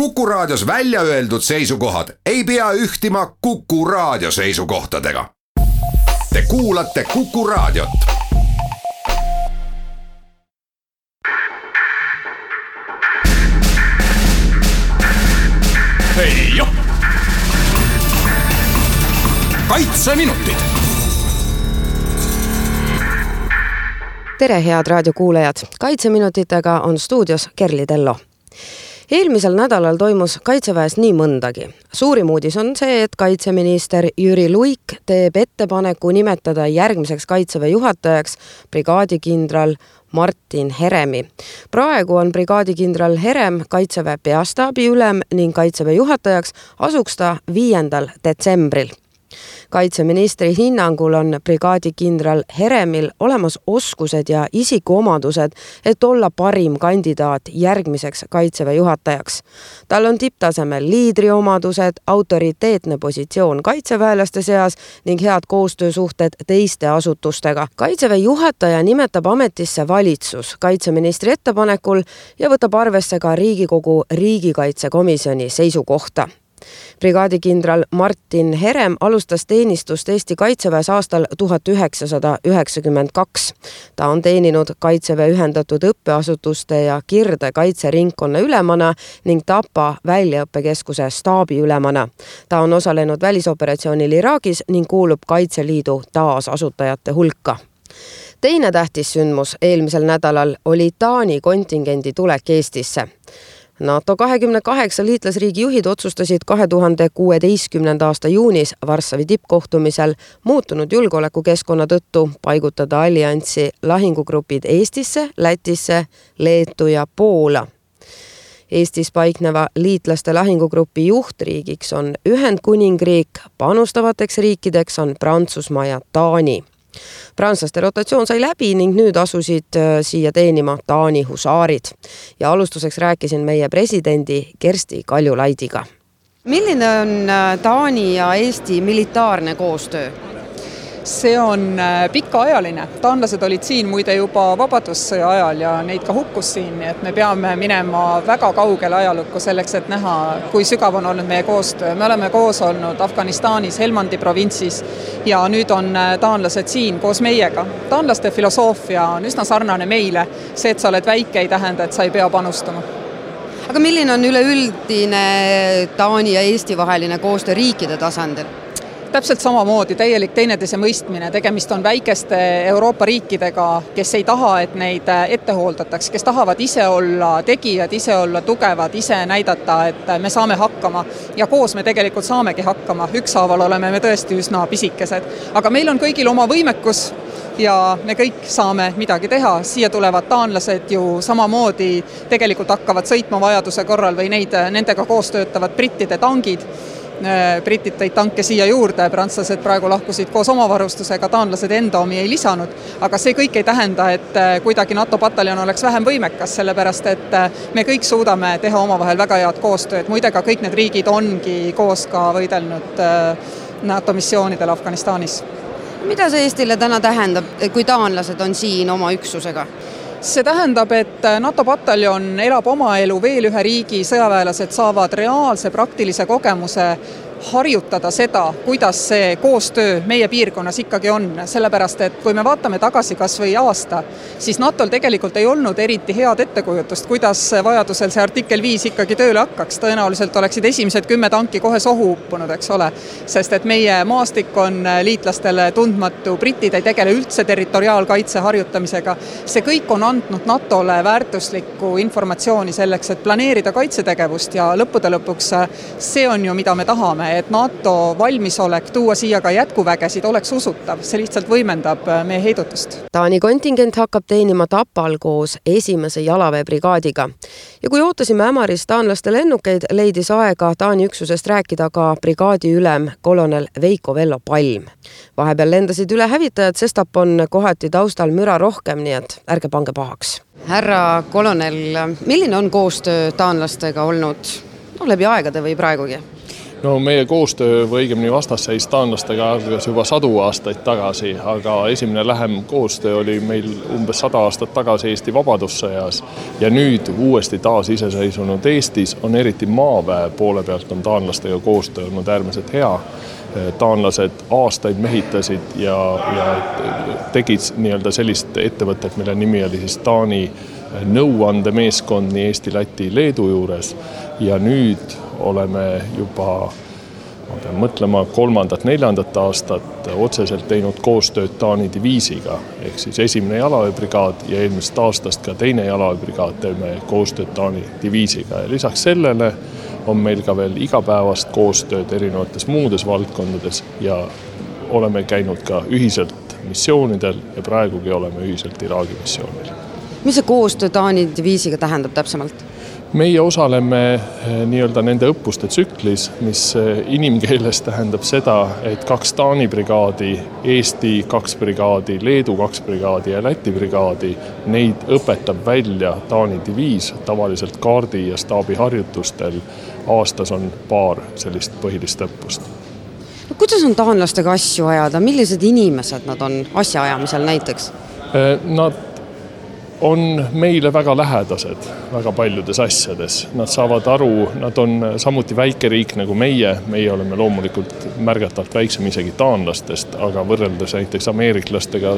Kuku Raadios välja öeldud seisukohad ei pea ühtima Kuku Raadio seisukohtadega. Te kuulate Kuku Raadiot. kaitseminutid. tere, head raadiokuulajad, Kaitseminutitega on stuudios Kerli Tello eelmisel nädalal toimus Kaitseväes nii mõndagi. suurim uudis on see, et kaitseminister Jüri Luik teeb ettepaneku nimetada järgmiseks Kaitseväe juhatajaks brigaadikindral Martin Heremi. praegu on brigaadikindral Herem Kaitseväe peastaabi ülem ning Kaitseväe juhatajaks asuks ta viiendal detsembril kaitseministri hinnangul on brigaadikindral Heremil olemas oskused ja isikuomadused, et olla parim kandidaat järgmiseks kaitseväe juhatajaks. tal on tipptasemel liidriomadused, autoriteetne positsioon kaitseväelaste seas ning head koostöösuhted teiste asutustega. kaitseväe juhataja nimetab ametisse valitsus kaitseministri ettepanekul ja võtab arvesse ka Riigikogu riigikaitsekomisjoni seisukohta brigaadikindral Martin Herem alustas teenistust Eesti Kaitseväes aastal tuhat üheksasada üheksakümmend kaks. ta on teeninud Kaitseväe ühendatud õppeasutuste ja Kirde kaitseringkonna ülemana ning Tapa väljaõppekeskuse staabiülemana. ta on osalenud välisoperatsioonil Iraagis ning kuulub Kaitseliidu taasasutajate hulka teine tähtis sündmus eelmisel nädalal oli Taani kontingendi tulek Eestisse NATO kahekümne kaheksa liitlasriigi juhid otsustasid kahe tuhande kuueteistkümnenda aasta juunis Varssavi tippkohtumisel muutunud julgeolekukeskkonna tõttu paigutada alliansi lahingugrupid Eestisse, Lätisse, Leetu ja Poola. Eestis paikneva liitlaste lahingugrupi juhtriigiks on Ühendkuningriik, panustavateks riikideks on Prantsusmaa ja Taani prantslaste rotatsioon sai läbi ning nüüd asusid äh, siia teenima Taani husaarid. ja alustuseks rääkisin meie presidendi Kersti Kaljulaidiga. milline on äh, Taani ja Eesti militaarne koostöö? See on äh, pikaajaline, taanlased olid siin muide juba Vabadussõja ajal ja neid ka hukkus siin, nii et me peame minema väga kaugele ajalukku selleks, et näha, kui sügav on olnud meie koostöö. me oleme koos olnud Afganistanis, Helmandi provintsis ja nüüd on äh, taanlased siin koos meiega. taanlaste filosoofia on üsna sarnane meile, see, et sa oled väike, ei tähenda, et sa ei pea panustama aga milline on üleüldine Taani ja Eesti vaheline koostöö riikide tasandil? Täpselt samamoodi täielik teineteise mõistmine, tegemist on väikeste Euroopa riikidega, kes ei taha, et neid äh, ette hooldataks, kes tahavad ise olla tegijad, ise olla tugevad, ise näidata, et me saame hakkama. ja koos me tegelikult saamegi hakkama, ükshaaval oleme me tõesti üsna pisikesed. aga meil on kõigil oma võimekus ja me kõik saame midagi teha, siia tulevad taanlased ju samamoodi tegelikult hakkavad sõitma vajaduse korral või neid, nendega koos töötavad brittide tangid Äh, britid tõid tanke siia juurde, prantslased praegu lahkusid koos oma varustusega, taanlased enda omi ei lisanud, aga see kõik ei tähenda, et äh, kuidagi NATO pataljon oleks vähem võimekas, sellepärast et äh, me kõik suudame teha omavahel väga head koostööd, muide ka kõik need riigid ongi koos ka võidelnud NATO missioonidel Afganistanis. mida see Eestile täna tähendab, kui taanlased on siin oma üksusega? See tähendab, et NATO pataljon elab oma elu, veel ühe riigi sõjaväelased saavad reaalse praktilise kogemuse harjutada seda, kuidas see koostöö meie piirkonnas ikkagi on, sellepärast et kui me vaatame tagasi kas või aasta, siis NATO-l tegelikult ei olnud eriti head ettekujutust, kuidas vajadusel see artikkel viis ikkagi tööle hakkaks, tõenäoliselt oleksid esimesed kümme tanki kohe sohu uppunud, eks ole. sest et meie maastik on liitlastele tundmatu, britid ei tegele üldse territoriaalkaitse harjutamisega, see kõik on andnud NATO-le väärtuslikku informatsiooni selleks, et planeerida kaitsetegevust ja lõppude lõpuks see on ju, mida me tahame, et NATO valmisolek tuua siia ka jätkuvägesid oleks usutav, see lihtsalt võimendab äh, meie heidutust. Taani kontingent hakkab teenima Tapal koos esimese jalaväebrigaadiga. ja kui ootasime Ämaris taanlaste lennukeid, leidis aega Taani üksusest rääkida ka brigaadi ülem kolonel Veiko Vello Palm. vahepeal lendasid üle hävitajad, sestap on kohati taustal müra rohkem, nii et ärge pange pahaks. härra kolonel, milline on koostöö taanlastega olnud no läbi aegade või praegugi? No meie koostöö või õigemini vastasseis taanlastega algas juba sadu aastaid tagasi, aga esimene lähem koostöö oli meil umbes sada aastat tagasi Eesti Vabadussõjas. Ja nüüd uuesti taasiseseisvunud Eestis on eriti maaväe poole pealt on taanlastega koostöö olnud äärmiselt hea. Taanlased aastaid mehitasid ja, ja tegid nii-öelda sellist ettevõtet, mille nimi oli siis Taani nõuandemeeskond nii Eesti, Läti, Leedu juures. Ja nüüd oleme juba ma pean mõtlema kolmandat-neljandat aastat otseselt teinud koostööd Taani diviisiga, ehk siis esimene jalaväebrigaad ja eelmisest aastast ka teine jalaväebrigaad teeme koostööd Taani diviisiga ja lisaks sellele on meil ka veel igapäevast koostööd erinevates muudes valdkondades ja oleme käinud ka ühiselt missioonidel ja praegugi oleme ühiselt Iraagi missioonil. mis see koostöö Taani diviisiga tähendab täpsemalt? Meie osaleme eh, nii-öelda nende õppuste tsüklis, mis eh, inimkeeles tähendab seda, et kaks Taani brigaadi, Eesti kaks brigaadi, Leedu kaks brigaadi ja Läti brigaadi, neid õpetab välja Taani diviis tavaliselt kaardi ja staabiharjutustel. aastas on paar sellist põhilist õppust kuidas on taanlastega asju ajada, millised inimesed nad on asjaajamisel näiteks? Eh, nad on meile väga lähedased väga paljudes asjades. Nad saavad aru, nad on samuti väike riik nagu meie, meie oleme loomulikult märgatavalt väiksem isegi taanlastest, aga võrreldes näiteks ameeriklastega,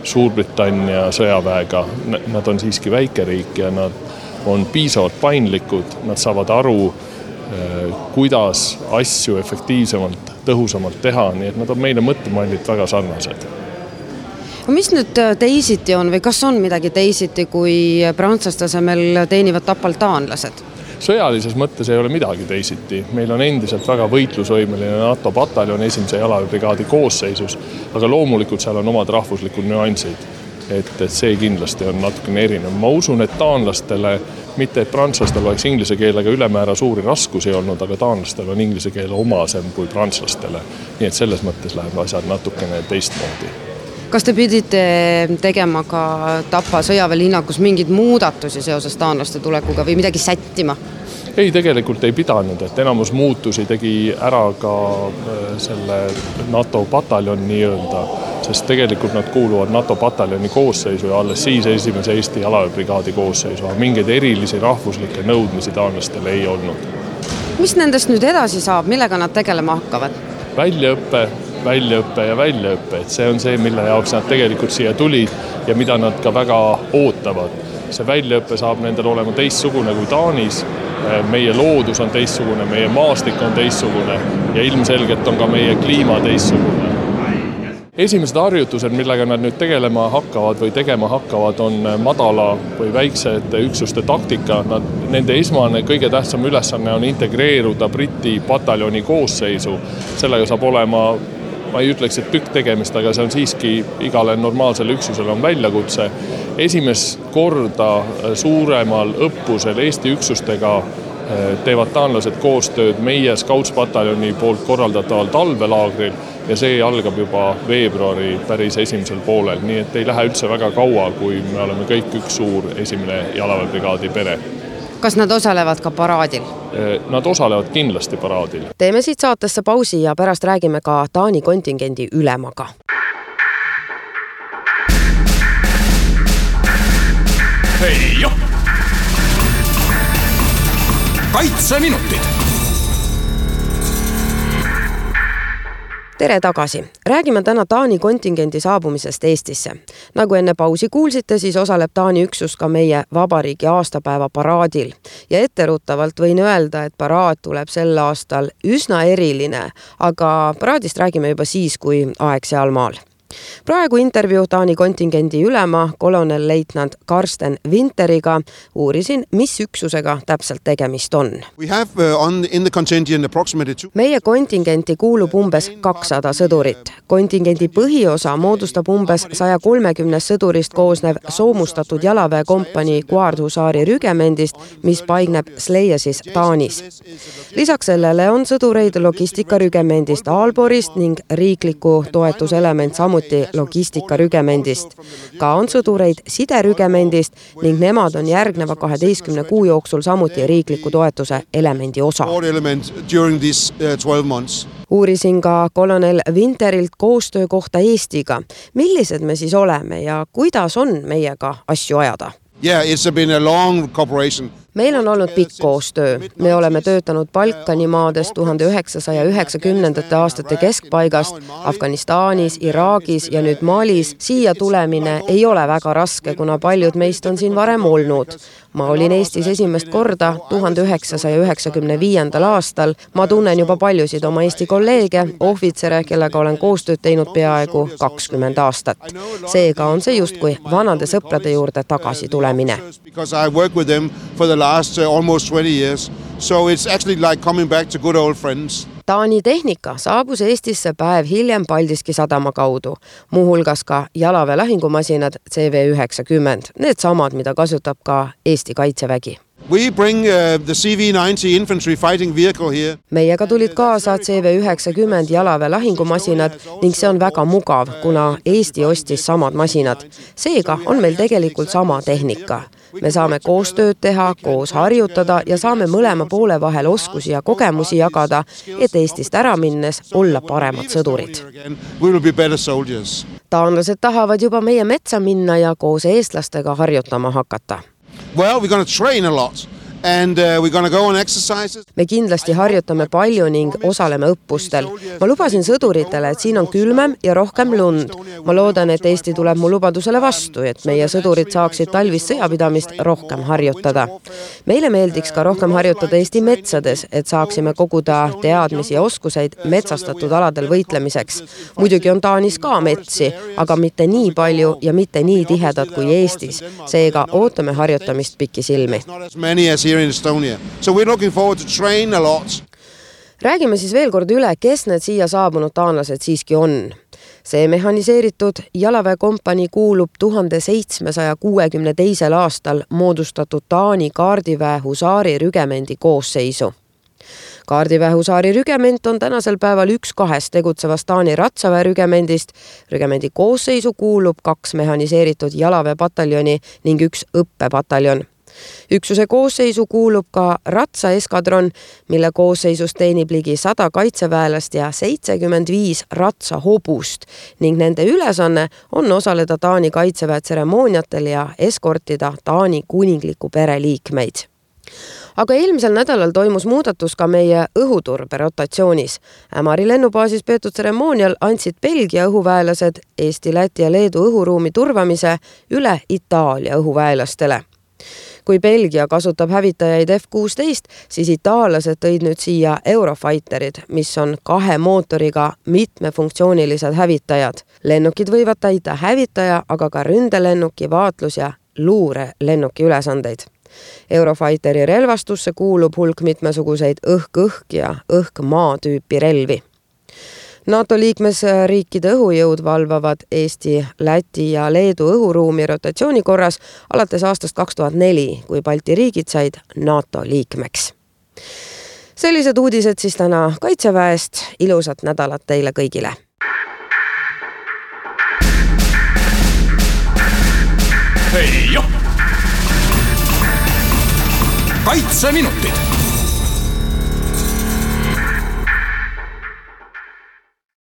Suurbritannia sõjaväega, nad on siiski väike riik ja nad on piisavalt paindlikud, nad saavad aru, eh, kuidas asju efektiivsemalt, tõhusamalt teha, nii et nad on meile mõttemallilt väga sarnased mis nüüd äh, teisiti on või kas on midagi teisiti, kui prantslaste asemel teenivad Tapal taanlased? sõjalises mõttes ei ole midagi teisiti, meil on endiselt väga võitlusvõimeline NATO pataljon esimese jalaväebrigaadi koosseisus, aga loomulikult seal on omad rahvuslikud nüansid. et, et see kindlasti on natukene erinev, ma usun, et taanlastele mitte, et prantslastel oleks inglise keelega ülemäära suuri raskusi olnud, aga taanlastel on inglise keel omasem kui prantslastele. nii et selles mõttes lähevad asjad natukene teistmoodi kas te pidite tegema ka Tapa sõjaväelinnakus mingeid muudatusi seoses taanlaste tulekuga või midagi sättima? ei, tegelikult ei pidanud, et enamus muutusi tegi ära ka äh, selle NATO pataljon nii-öelda, sest tegelikult nad kuuluvad NATO pataljoni koosseisu ja alles siis esimese Eesti jalaväebrigaadi koosseisu, aga mingeid erilisi rahvuslikke nõudmisi taanlastel ei olnud. mis nendest nüüd edasi saab, millega nad tegelema hakkavad? väljaõpe väljaõpe ja väljaõpe, et see on see, mille jaoks nad tegelikult siia tulid ja mida nad ka väga ootavad. see väljaõpe saab nendel olema teistsugune kui Taanis. meie loodus on teistsugune, meie maastik on teistsugune ja ilmselgelt on ka meie kliima teistsugune esimesed harjutused, millega nad nüüd tegelema hakkavad või tegema hakkavad, on madala või väiksete üksuste taktika. Nad, nende esmane, kõige tähtsam ülesanne on integreeruda Briti pataljoni koosseisu. sellega saab olema ma ei ütleks, et tükk tegemist, aga see on siiski igale normaalsele üksusele on väljakutse. esimest korda äh, suuremal õppusel Eesti üksustega äh, teevad taanlased koostööd meie Scouts-pataljoni poolt korraldataval talvelaagril ja see algab juba veebruari päris esimesel poolel, nii et ei lähe üldse väga kaua, kui me oleme kõik üks suur esimene jalaväebrigaadi pere kas nad osalevad ka paraadil? Nad osalevad kindlasti paraadil. teeme siit saatesse pausi ja pärast räägime ka Taani kontingendi ülemaga. kaitseminutid tere tagasi, räägime täna Taani kontingendi saabumisest Eestisse. nagu enne pausi kuulsite, siis osaleb Taani üksus ka meie vabariigi aastapäeva paraadil. Ja etteruttavalt võin öelda, et paraad tuleb sel aastal üsna eriline, aga paraadist räägime juba siis, kui aeg sealmaal praegu intervjuu Taani kontingendi ülema, kolonelleitnant Karsten Winteriga. uurisin, mis üksusega täpselt tegemist on. Uh, meie kontingenti kuulub umbes kakssada sõdurit. kontingendi põhiosa moodustab umbes saja kolmekümnest sõdurist koosnev soomustatud jalaväekompanii Guardhusaari rügemendist, mis paikneb Sleiesis, Taanis. lisaks sellele on sõdureid logistikarügemendist Aalborist ning riikliku toetuselement samuti samuti logistikarügemendist. ka on sõdureid siderügemendist ning nemad on järgneva kaheteistkümne kuu jooksul samuti riikliku toetuse elemendi osa. uurisin ka kolonel Winterilt koostöö kohta Eestiga. millised me siis oleme ja kuidas on meiega asju ajada? Yeah, it's been a long cooperation meil on olnud pikk koostöö, me oleme töötanud Balkani maades tuhande üheksasaja üheksakümnendate aastate keskpaigast, Afganistanis, Iraagis ja nüüd Malis. siia tulemine ei ole väga raske, kuna paljud meist on siin varem olnud. ma olin Eestis esimest korda tuhande üheksasaja üheksakümne viiendal aastal. ma tunnen juba paljusid oma Eesti kolleege, ohvitsere, kellega olen koostööd teinud peaaegu kakskümmend aastat. seega on see justkui vanade sõprade juurde tagasi tulemine last uh, almost 20 years. So it's actually like coming back to good old friends. Taani tehnika saabus Eestisse päev hiljem Paldiski sadama kaudu, muuhulgas ka jalaväe lahingumasinad CV üheksakümmend, needsamad, mida kasutab ka Eesti Kaitsevägi We bring uh, the CV90 infantry fighting vehicle here. meiega tulid kaasa CV üheksakümmend jalaväe lahingumasinad ning see on väga mugav, kuna Eesti ostis samad masinad. seega on meil tegelikult sama tehnika me saame koostööd teha, koos harjutada ja saame mõlema poole vahel oskusi ja kogemusi jagada, et Eestist ära minnes olla paremad sõdurid. taanlased tahavad juba meie metsa minna ja koos eestlastega harjutama hakata. Well, we are going to train a lot And uh, we're gonna go on exercises. me kindlasti harjutame palju ning osaleme õppustel. ma lubasin sõduritele, et siin on külmem ja rohkem lund. ma loodan, et Eesti tuleb mu lubadusele vastu, et meie sõdurid saaksid talvist sõjapidamist rohkem harjutada. meile meeldiks ka rohkem harjutada Eesti metsades, et saaksime koguda teadmisi ja oskuseid metsastatud aladel võitlemiseks. muidugi on Taanis ka metsi, aga mitte nii palju ja mitte nii tihedad kui Eestis. seega ootame harjutamist pikisilmi here in Estonia. So we're looking forward to train a lot. räägime siis veel kord üle, kes need siia saabunud taanlased siiski on. see mehhaniseeritud jalaväekompanii kuulub tuhande seitsmesaja kuuekümne teisel aastal moodustatud Taani kaardiväe husaari rügemendi koosseisu kaardiväe husaari rügement on tänasel päeval üks kahest tegutsevast Taani ratsaväe rügemendist. rügemendi koosseisu kuulub kaks mehhaniseeritud jalaväepataljoni ning üks õppepataljon üksuse koosseisu kuulub ka ratsaeskadron, mille koosseisus teenib ligi sada kaitseväelast ja seitsekümmend viis ratsahobust ning nende ülesanne on osaleda Taani kaitseväe tseremooniatel ja eskortida Taani kuningliku pere liikmeid aga eelmisel nädalal toimus muudatus ka meie õhuturbe rotatsioonis. Ämari lennubaasis peetud tseremoonial andsid Belgia õhuväelased Eesti, Läti ja Leedu õhuruumi turvamise üle Itaalia õhuväelastele kui Belgia kasutab hävitajaid F kuusteist, siis itaallased tõid nüüd siia Eurofighterid, mis on kahe mootoriga mitmefunktsioonilised hävitajad. lennukid võivad täita hävitaja, aga ka ründelennuki, vaatlus- ja luurelennuki ülesandeid Eurofighteri relvastusse kuulub hulk mitmesuguseid õhk-õhk ja õhk-maa tüüpi relvi NATO liikmesriikide õhujõud valvavad Eesti, Läti ja Leedu õhuruumi rotatsiooni korras alates aastast kaks tuhat neli, kui Balti riigid said NATO liikmeks. sellised uudised siis täna Kaitseväest, ilusat nädalat teile kõigile! hei joh! kaitseminutid